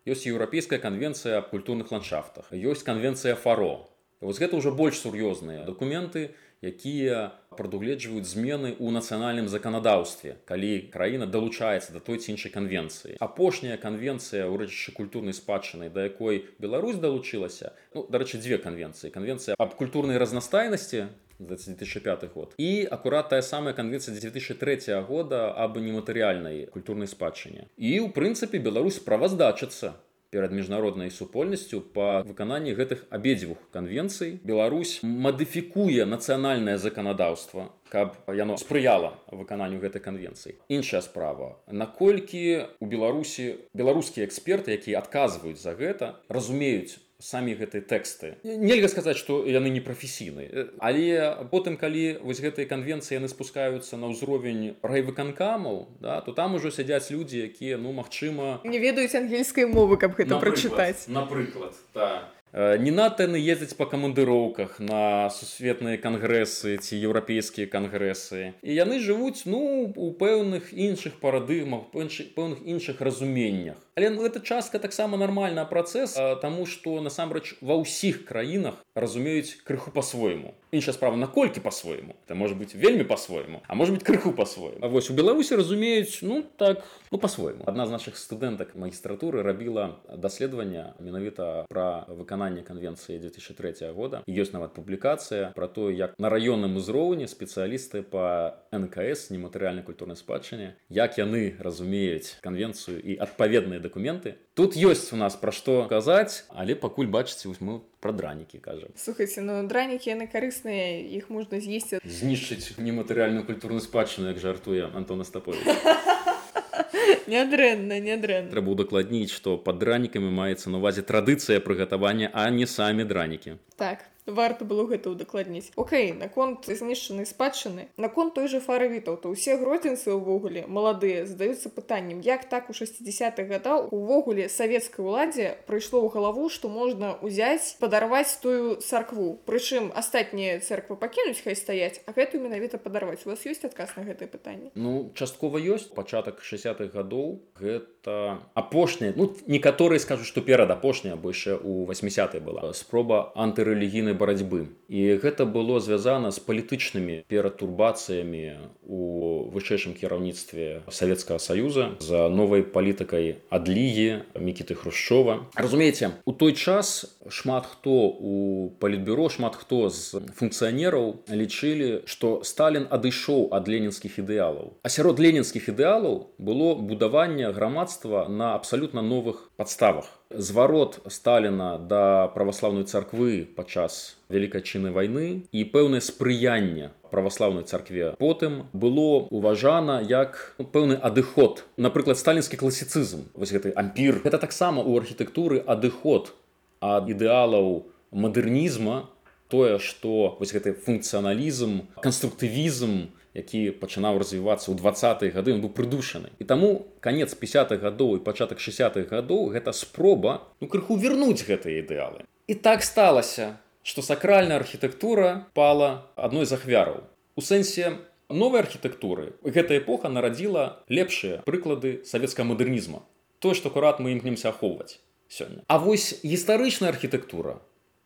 ёсць еўрапейская канвенцыя аб культурных ландшафтах. Ёсць канвенцыя фаро. Вось гэта ўжо больш сур'ёзныя дакументы якія прадугледжваюць змены ў нацыянальным заканадаўстве калі краіна далучаецца да той ці іншай канвенцыі. Апошняя канвенцыя ў рэчышчы культурнай спадчыны да якой Беларусь далучылася ну, дарэчы дзве канвенцыі. Канвенцыя аб культурнай разнастайнасці 2005 год і акурат тая самая канвенцыя 2003 года аб нематэрыяльнай культурнай спадчыне. І ў прынцыпе Беларусь справаздачацца перад міжнароднай супольнасцю па выкананні гэтых абедзвюх канвенцый. Беларусь мадыфікуе нацыянальнае заканадаўства каб яно спрыяла выкананню гэтай канвенцыі. Іншая справа. Наколькі у беларусі беларускія эксперты якія адказваюць за гэта разумеюць самі гэтыя тэксты. Нельга сказаць што яны не прафесійны але потым калі вось гэтай канвенцыі яны спускаюцца на ўзровень райвыканкамаў да то там ужо сядзяць людзі якія ну магчыма не ведаюць ангельскай мовы каб гэта прачытаць. напрыклад так не надта яны ездзяць па камандыроўках на сусветныя кангрэсы ці еўрапейскія кангрэсы. І яны жывуць ну у пэўных іншых парадыгмах пэўных іншых разуменнях але ну, гэта частка таксама нармальна працэс таму што насамрэч ва ўсіх краінах разумеюць крыху по-свойму іншая справа наколькі по-свойму это может быть вельмі по-свойму а может быть крыху по-свойму А вось у беларусі разумеюць ну так ну по-свойму адна з наших студэнтак магістратуры рабіла даследаванне менавіта пра выкананне канвенцыі 2003 года. Ёсць нават публікацыя про то як на раённым узроўні спецыялісты по нкс нематэрыяльнай культурнай спадчыне як яны разумеюць канвенцыю і адпаведныя дакументы тут ёсць у нас пра што казаць але пакуль бачыце мы про дранікі кажа слухайте ну дранікі яны карысныя іх можна з'есці. Знішчыць нематэрыяльную культурную спадчыну як жартуе антона стапович нядрэнна нядрэнна. Трэба удакладніць што пад дранікамі маецца на увазе традыцыя прыгатавання а не самі дранікі. Так варта было гэта ўдакладніць. Окей наконт знішчанай спадчыны. Наконт той же фаравітаў то ўсе гродзенцы ўвогуле маладыя задаюцца пытаннем як так у 60-х гадаў увогуле савецкай уладзе прыйшло ў галаву што можна ўзяць падарваць тую царкву. Прычым астатнія церквы пакінуць хай стаяць а гэтую менавіта падарваць. У вас ёсць адказ на гэтае пытанне? Ну часткова ёсць. Пачатак 60-х гадоў гэта апошняя ну некаторыя скажуць што перад апошняя бо яшчэ у 80 была спроба антырэлігійнай барацьбы. І гэта было звязана з палітычнымі пературбацыямі у вышэйшым кіраўніцтве савецкага саюза за новай палітыкай адлігі мікіты хрушчова. Разумееце у той час шмат хто у палітбюро шмат хто з функцыянераў лічылі што сталін адышоў ад ленінскіх ідэалаў. А сярод ленінскіх ідэалаў было будаванне грамадства на абсалютна новых падставах зварот сталіна да праваслаўнай царквы падчас вялікайчыннай вайны і пэўнае спрыянне праваслаўнай царкве. Потым было уважана як ну, пэўны адыход напрыклад сталінскі класіцызм вось гэты ампір. Гэта таксама у архітэктуры адыход ад ідэалаў мадэрнізма тое што вось гэты функцыяналізм канструктывізм які пачынаў развівацца ў двадцатые гады ён быў прыдушаны. І таму канец 50-х гадоў і пачатак 60-х гадоў гэта спроба ну крыху вернуць гэтыя ідэалы. І так сталася што сакральная архітэктура пала адной з ахвяраў. У сэнсе новай архітэктуры гэта эпоха нарадзіла лепшыя прыклады савецкага мадэрнізма. Тое што акурат мы імкнемся ахоўваць сёння. А вось гістарычная архітэктура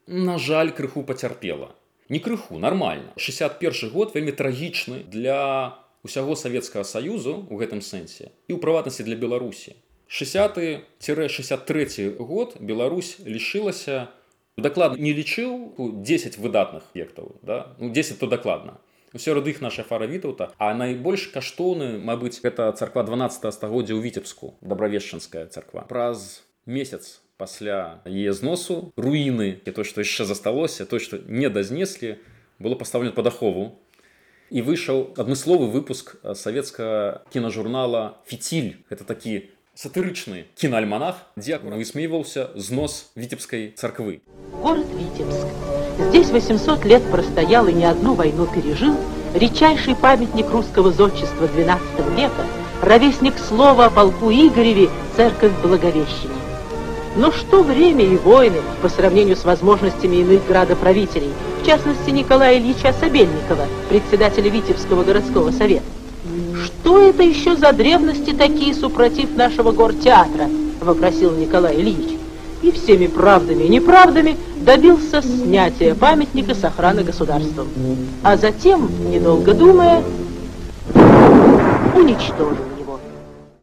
на жаль крыху пацярпела не крыху нормально 61 год вельмі трагічны для усяго савецкага саюзу у гэтым сэнсе і ў прыватнасці для беларусі. 60-63 год Беларусь лішылася дакладна не лічыў 10 выдатных ектаў да? ну, 10 то дакладна. Сярод іх наша фара вітаўта а найбольш каштоўны Мабыць гэта царква 12 стагоддзя ў віцебску дабравешчанская царква. Праз месяц пасля яе зносу руіны і то што яшчэ засталося то што не дазнеслі было пастаўлена пад ахову і выйшаў адмысловы выпуск савецкага кінажурнала фіціль гэта такі сатырычны кінаальманах дзе высмейваўся знос віцебскай царквы Город Витебск. Здесь 800 лет простоял и не одну войну пережил редчайший памятник русского зодчества XII века, ровесник слова о полку Игореве, церковь Благовещения. но что время и войны по сравнению с возможностями иных градоправителей, в частности Николая Ильича Собельникова, председателя Витебского городского совета? Что это еще за древности такие супротив нашего гортеатра? Вопросил Николай Ильич. И всеми правдами и неправдами добился снятия памятника с охраны государством. А затем, недолго думая, уничтожил.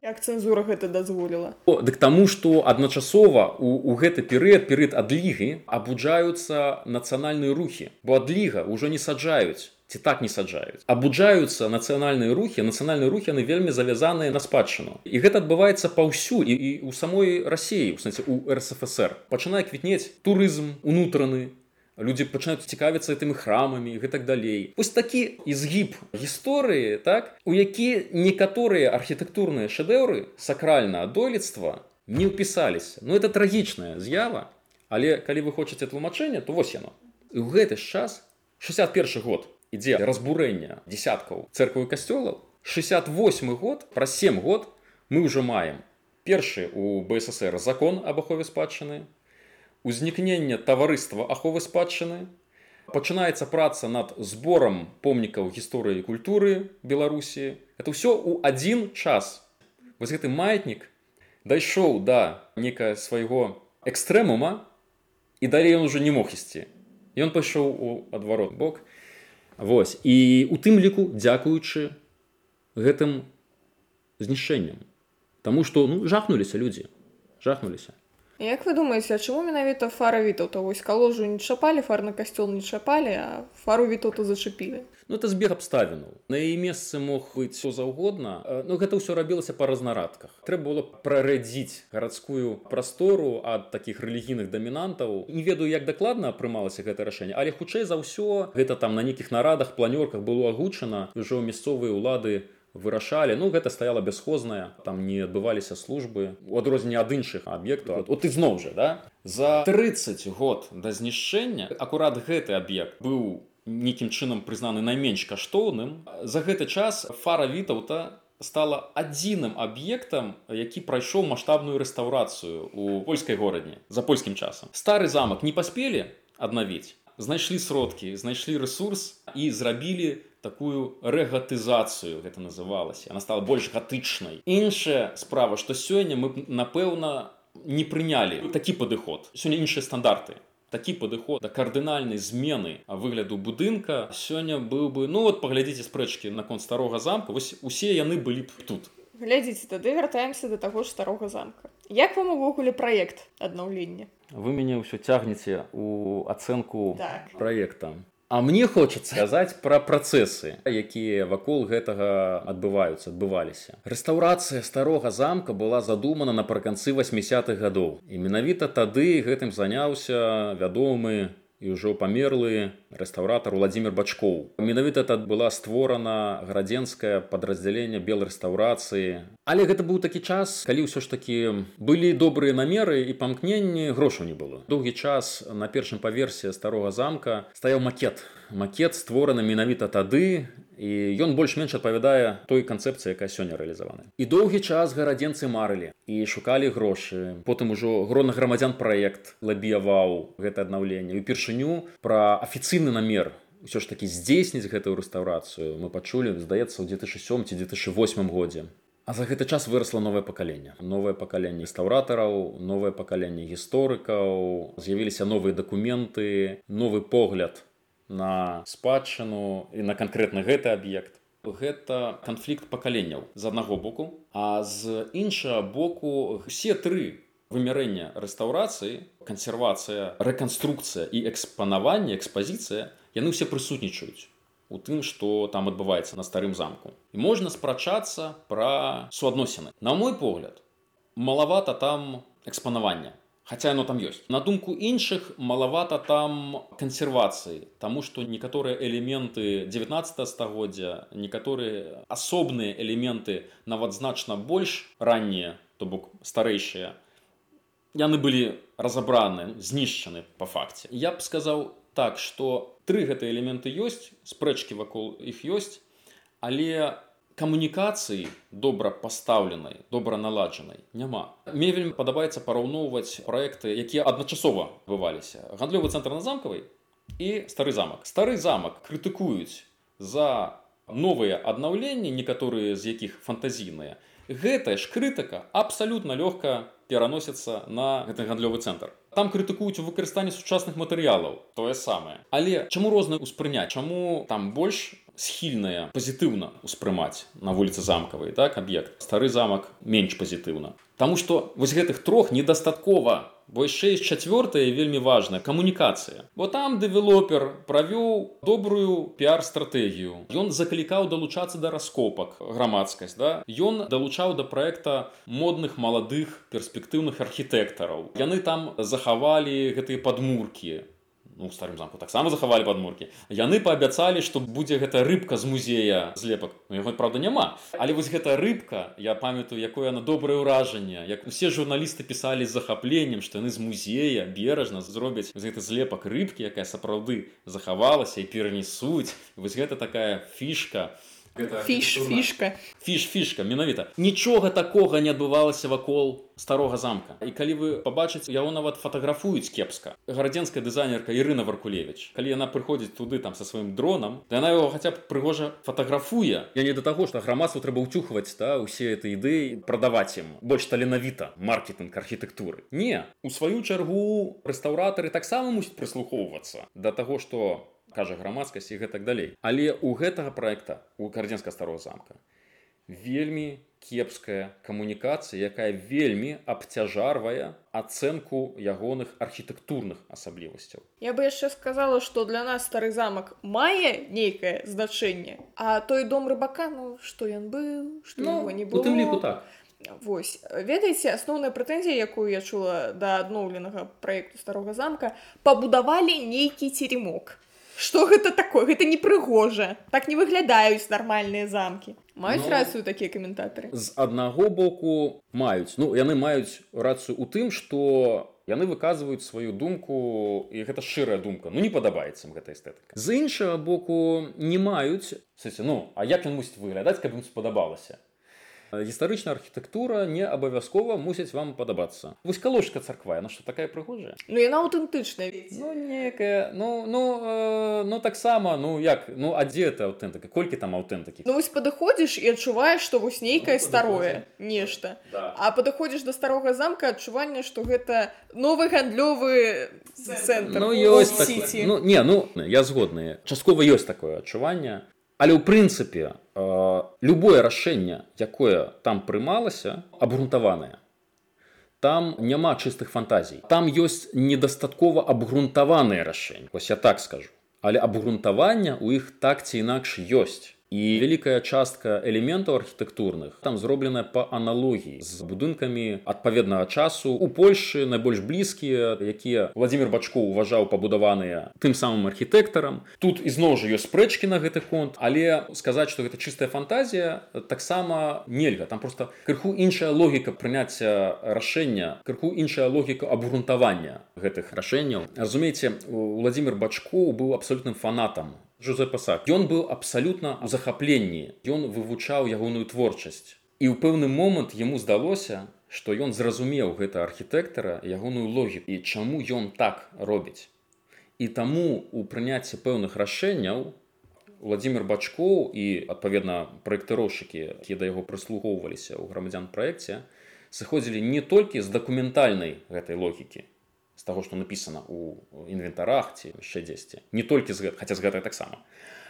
Як цэнзура гэта дазволіла? Дык таму што адначасова у, у гэты перыяд перыяд адлігі абуджаюцца нацыянальныя рухі. Бо адліга ўжо не саджаюць ці так не саджаюць. Абуджаюцца нацыянальныя рухі нацыянальныя рухі яны вельмі завязаныя на спадчыну. І гэта адбываецца паўсюль і, і у самой рассіі у сэнсе у рсфср. Пачынае квітнець турызм унутраны людзі пачынаюць цікавіцца гэтымі храмамі і гэтак далей. Вось такі ізгіб гісторыі так у які некаторыя архітэктурныя шэдэўры сакральна дойлідства не ўпісаліся. Ну это трагічная з'ява але калі вы хочаце тлумачэння то вось яно. Ў гэты ж час 61 год ідзе разбурэння десяткаў церкваў і касцёлаў. 68 год праз 7 год мы ўжо маем першы у бСср закон об ахове спадчыны узнікнення таварыства аховы спадчыны. Пачынаецца праца над зборам помнікаў гісторыі і культуры беларусі. Это ўсё у адзін час. Вось гэты маятнік дайшоў да некая свайго экстрэмума і далей ён уже не мог ісці. Ён пайшоў у адварот бок. Вось. І у тым ліку дзякуючы гэтым знішэннем Таму што ну жахнуліся людзі. Жахнуліся Як вы думаеце, а чаму менавіта фара вітаўта вось каложу не чапалі фарны касцёл не чапалі, а фару вітаўта зачапілі. Ну это збег абставінаў на яе месцы мог быць все заўгодна Ну гэта ўсё рабілася па разнарадках трэба было прарадзіць гарадскую прастору ад такіх рэлігійных дамінантаў не ведаю як дакладна прымалася гэта рашэнне але хутчэй за ўсё гэта там на нейкіх нарадах планёрках было агучана ўжо мясцовыя ўлады вырашалі ну гэта стаяла бясхозная там не адбываліся службы. У адрозненне ад іншых аб'ектаў. От ізноў жа да? За 30 год да знішчэння акурат гэты аб'ект быў нейкім чынам прызнаны найменш каштоўным. За гэты час фара вітаўта стала адзіным аб'ектам які прайшоў маштабную рэстаўрацыю у польскай горадні за польскім часам. Стары замак не паспелі аднавіць. Знайшлі сродкі знайшлі ресурс і зрабілі такую рэгатызацыю гэта называлася. Она стала больш гатычнай. Іншая справа што сёння мы напэўна не прынялі такі падыход. Сёння іншыя стандарты. Такі падыход да кардынальнай змены выгляду будынка сёння быў бы ну вот паглядзіце спрэчкі наконт старога замка. Вось усе яны былі б тут. Глядзіце тады вяртаемся да таго ж старога замка. Як вам увогуле праект аднаўлення? Вы мяне ўсё цягнеце у ацэнку Так. праекта А мне хочацца сказаць пра працэсы якія вакол гэтага адбываюцца адбываліся. Рэстаўрацыя старога замка была задумана напрыканцы 80-х гадоў. І менавіта тады гэтым заняўся вядомы і ўжо памерлы рэстаўратар владимир бачкоў менавіта так была створана градзенскае падраздзяленне белай рэстаўрацыі але гэта быў такі час калі ўсё ж такі былі добрыя намеры і памкненні грошаў не было. Доўгі час на першым паверсе старога замка стаяў макет. Макет створаны менавіта тады і ён больш-менш адпавядае той канцэпцыі якая сёння рэалізавана. І доўгі час гарадзенцы марылі і шукалі грошы. Потым ужо грона грамадзян праект лабіяваў гэта аднаўленне. Упершыню пра афіцыйны намер ўсё ж такі здзейсніць гэтую рэстаўрацыю мы пачулі здаецца ў 2007 ці 2008 годзе А за гэты час вырасла новае пакаленне новае пакаленне рэстаўратараў новае пакаленне гісторыкаў з'явіліся новыя дакументы новы погляд на спадчыну і на канкрэтна гэты аб'ект гэта канфлікт пакаленняў з аднаго боку. А з іншага боку все тры вымярэння рэстаўрацыі кансервацыя рэканструкцыя і экспанаванне экспазіцыя яны ўсе прысутнічаюць у тым што там адбываецца на старым замку і можна спрачацца пра суадносіны на мой погляд малавата там экспанавання Хаця яно там ёсць. На думку іншых малавата там кансервацыі, Таму што некаторыя элементы 19 стагоддзя, некаторыя асобныя элементы нават значна больш раннія, то бок старэйшыя. Яны былі разабраны, знішчаны па факце. Я б сказаў так, што тры гэтыя элементы ёсць, спрэчкі вакол іх ёсць, але камунікацыі добра пастаўленай добра наладжанай няма. Мне вельмі падабаецца параўноўваць праекты якія адначасова бываліся гандлёвы цэнтр на замкавай і стары замак. Стары замак крытыкуюць за новыя аднаўленні некаторыя з якіх фантазійныя. Гэтая ж крытыка абсалютна лёгка пераносіцца на гэты гандлёвы цэнтр. Там крытыкуюць у выкарыстанні сучасных матэрыялаў тое самае. Але чаму розна ўспрыняць? Чаму там больш схільная пазітыўна ўспрымаць на вуліцы замкавай так аб'ект. Стары замак менш пазітыўна. Таму што вось гэтых трох недастаткова. Бо яшчэ есть чацвёртая вельмі важная камунікацыя. Бо там дэвелопер правёў добрую піар-стратэгію. Ён заклікаў далучацца да раскопак грамадскасць да. Ён далучаў да праекта модных маладых перспектыўных архітэктараў. Яны там захавалі гэтыя падмуркі ну, старым замку таксама захавалі падмуркі. Яны паабяцалі што будзе гэта рыбка з музея злепак. Ну, яго правда няма. Але вось гэта рыбка я памятаю якое на добрае ўражанне. Як усе журналісты пісалі з захапленнем што яны з музея бережна зробяць гэты злепак рыбкі якая сапраўды захавалася і перанесуць. Вось гэта такая фішка фіш фішка фіш фішка менавіта нічога такога не адбывалася вакол старога замка. І калі вы пабачыце яго нават фатаграфуюць кепска. Гарадзенская дызайнерка Ірына варкулевич. Калі яна прыходзіць туды там са сваім дронам яна его хаця б прыгожа фатаграфуе я не да таго што грамадству трэба ўцюхваць да усе это ідэі прадаваць ім больш таленавіта маркетинг архітэктуры не. У сваю чаргу рэстаўратары таксама мусіць прыслухоўвацца да таго што кажа грамадскасць і гэтак далей. Але у гэтага проекта у кардзенска старого замка вельмі кепская камунікацыя якая вельмі абцяжарвае ацэнку ягоных архітэктурных асаблівасцяў. Я бы яшчэ сказала што для нас стары замак мае нейкае значэнне а той дом рыбака ну што ён быў што ну, не у было тым ліку так. Вось. Ведаеце асноўная прэтэнзія якую я чула да адноўленага праекту старога замка пабудавалі нейкі церемок Што гэта такое? Гэта непрыгожа так не выглядаюць нармальныя замкі маюць Ну. рацыю такія каментатары з аднаго боку маюць. Ну яны маюць рацыю у тым што яны выказваюць сваю думку і гэта шчырая думка. Ну не падабаецца ім гэта эстэтыка. З іншага боку не маюць сеце ну а як ён мусіць выглядаць каб ім спадабалася гістарычная архітэктура не абавязкова мусіць вам падабацца вось калошка царква на што такая прыгожая? Ну яна аўтэнтычная ну некая. Ну ну э, ну таксама ну як ну а дзе это аўтэнтыка? Колькі там аўтэнтыкі? Ну вось падыходзіш і адчуваеш што вось нейкае Ну, старое нешта. Да. а падыходзіш да старога замка адчуванне што гэта новы гандлёвы цэнтр. Ну ёсць так, ну не ну я згодны. Часткова ёсць такое адчуванне але ў прынцыпе э, любое рашэнне якое там прымалася абгрунтаванае. Там няма чыстых фантазій. Там ёсць недастаткова абгрунтаваныя рашэнні. Вось я так скажу. Але абгрунтавання у іх так ці інакш ёсць і вялікая частка элементаў архітэктурных там зробленая па аналогіі з будынкамі адпаведнага часу. У Польшы найбольш блізкія якія владимир бачкоў уважаў пабудаваныя тым самым архітэктарам. Тут ізноў жа ёсць спрэчкі на гэты конт але сказаць што гэта чыстая фантазія таксама нельга. Там просто крыху іншая логіка прыняцця рашэння крыху іншая логіка абгрунтавання гэтых рашэнняў. Разумееце владимир бачкоў быў абсалютным фанатам Жозепа Сак. Ён быў абсалютна ў захапленні. Ён вывучаў ягоную творчасць. І ў пэўны момант яму здалося, што ён зразумеў гэта архітэктара ягоную логіку і чаму ён так робіць. І таму у прыняцці пэўных рашэнняў Владимир Бачкоў і адпаведна праектыроўшчыкі, якія да яго прыслухоўваліся ў грамадзян праекце, сыходзілі не толькі з дакументальнай гэтай логікі, з таго што напісана ў інвентарах ці яшчэ дзесьці не толькі з гэта хаця з гэтай таксама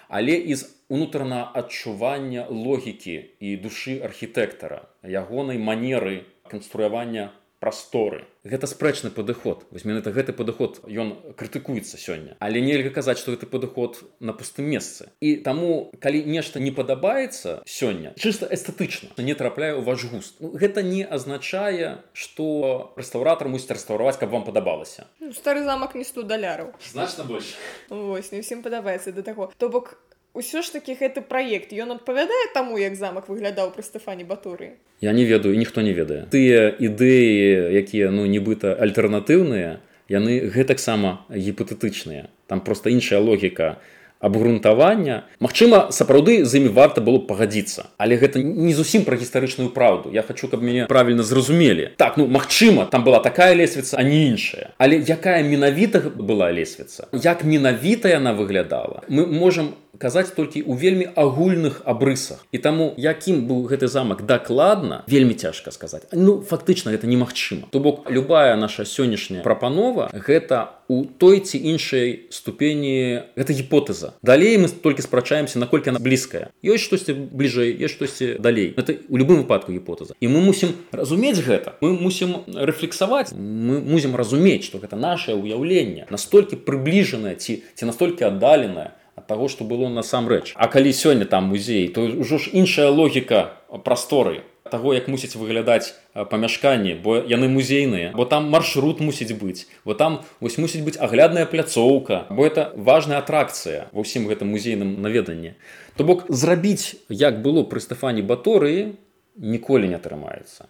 але і з унутрана адчування логікі і душы архітэктара ягонай манеры канструявання прасторы. Гэта спрэчны падыход. Вось менавіта гэты падыход ён крытыкуецца сёння. Але нельга казаць што гэты падыход на пустым месцы. І таму калі нешта не падабаецца сёння чыста эстэтычна не трапляе ў ваш густ. Ну, гэта не азначае што рэстаўратор мусіць рэстаўраваць каб вам падабалася. Ну, стары замак не 100 даляраў. Значна больш. Вось не ўсім падабаецца да таго. То бок ўсё ж такі гэты праект ён адпавядае таму як замак выглядаў пры Стэфані батуры? Я не ведаю ніхто не ведае. Тыя ідэі якія ну нібыта альтэрнатыўныя яны гэтаксама гіпатэтычныя. Там просто іншая логіка абгрунтавання. Мачыма сапраўды з імі варта было пагадзіцца. Але гэта не зусім пра гістарычную праўду. Я хочу каб мяне правильно зразумелі. Так ну Мачыма там была такая лесвіца а не іншая. Але якая менавіта была лесвіца? Як менавіта яна выглядала? Мы можем казаць толькі ў вельмі агульных абрысах. І таму якім быў гэты замак дакладна вельмі цяжка сказаць. Ну фактычна гэта немагчыма. То бок любая наша сённяшняя прапанова гэта у той ці іншай ступені гэта гіпотэза далей мы толькі спрачаемся наколькі она блізкая ёсць штосьці бліжэй ёсць штосьці далей. Это у любым выпадку гіпотэза і мы мусім разумець гэта мы мусім рэфлексаваць мы мусім разумець што гэта наше ўяўленне настолькі прыбліжанае ці ці настолькі аддаленае ад таго што было насамрэч А калі сёння там музей то ўжо ж іншая логіка прасторы таго як мусіць выглядаць памяшканні бо яны музейныя бо там маршрут мусіць быць бо там вось мусіць быць аглядная пляцоўка бо это важная атракцыя ва ўсім гэтым музейным наведанні. То бок зрабіць як было пры Стэфані баторыі ніколі не атрымаецца.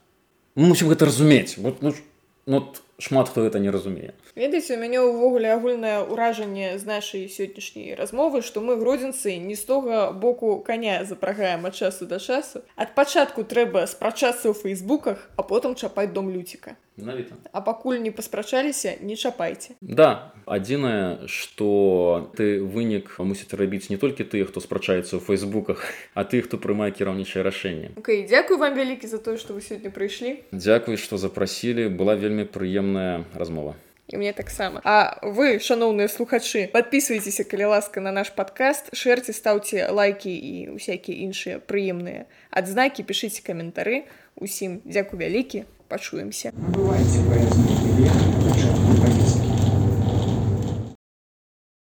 Мы мусім гэта разумець. Вот ну, ну шмат хто гэта не разумее ведаеце у мяне ўвогуле агульнае ўражанне з нашай сённяшняй размовы што мы гродзенцы не з тога боку каня запрагаем ад часу да часу ад пачатку трэба спрачацца ў фейсбуках а потым чапаць дом люціка Менавіта. а пакуль не паспрачаліся не чапайце Да, адзінае, што ты вынік мусіць рабіць не толькі тыя, хто спрачаецца ў фейсбуках, а ты, хто прымае кіраўнічае рашэнне. Окей, дзякую вам вялікі за тое, што вы сёння прыйшлі Дзякуй, што запрасілі, была вельмі прыемная размова. І мне таксама А вы шаноўныя слухачы подписывайтеся калі ласка на наш подкаст шэрце стаўце лайки і усякія іншыя прыемныя адзнакі пішыце каментары усім дзякую вялікі пачуемся Набывайте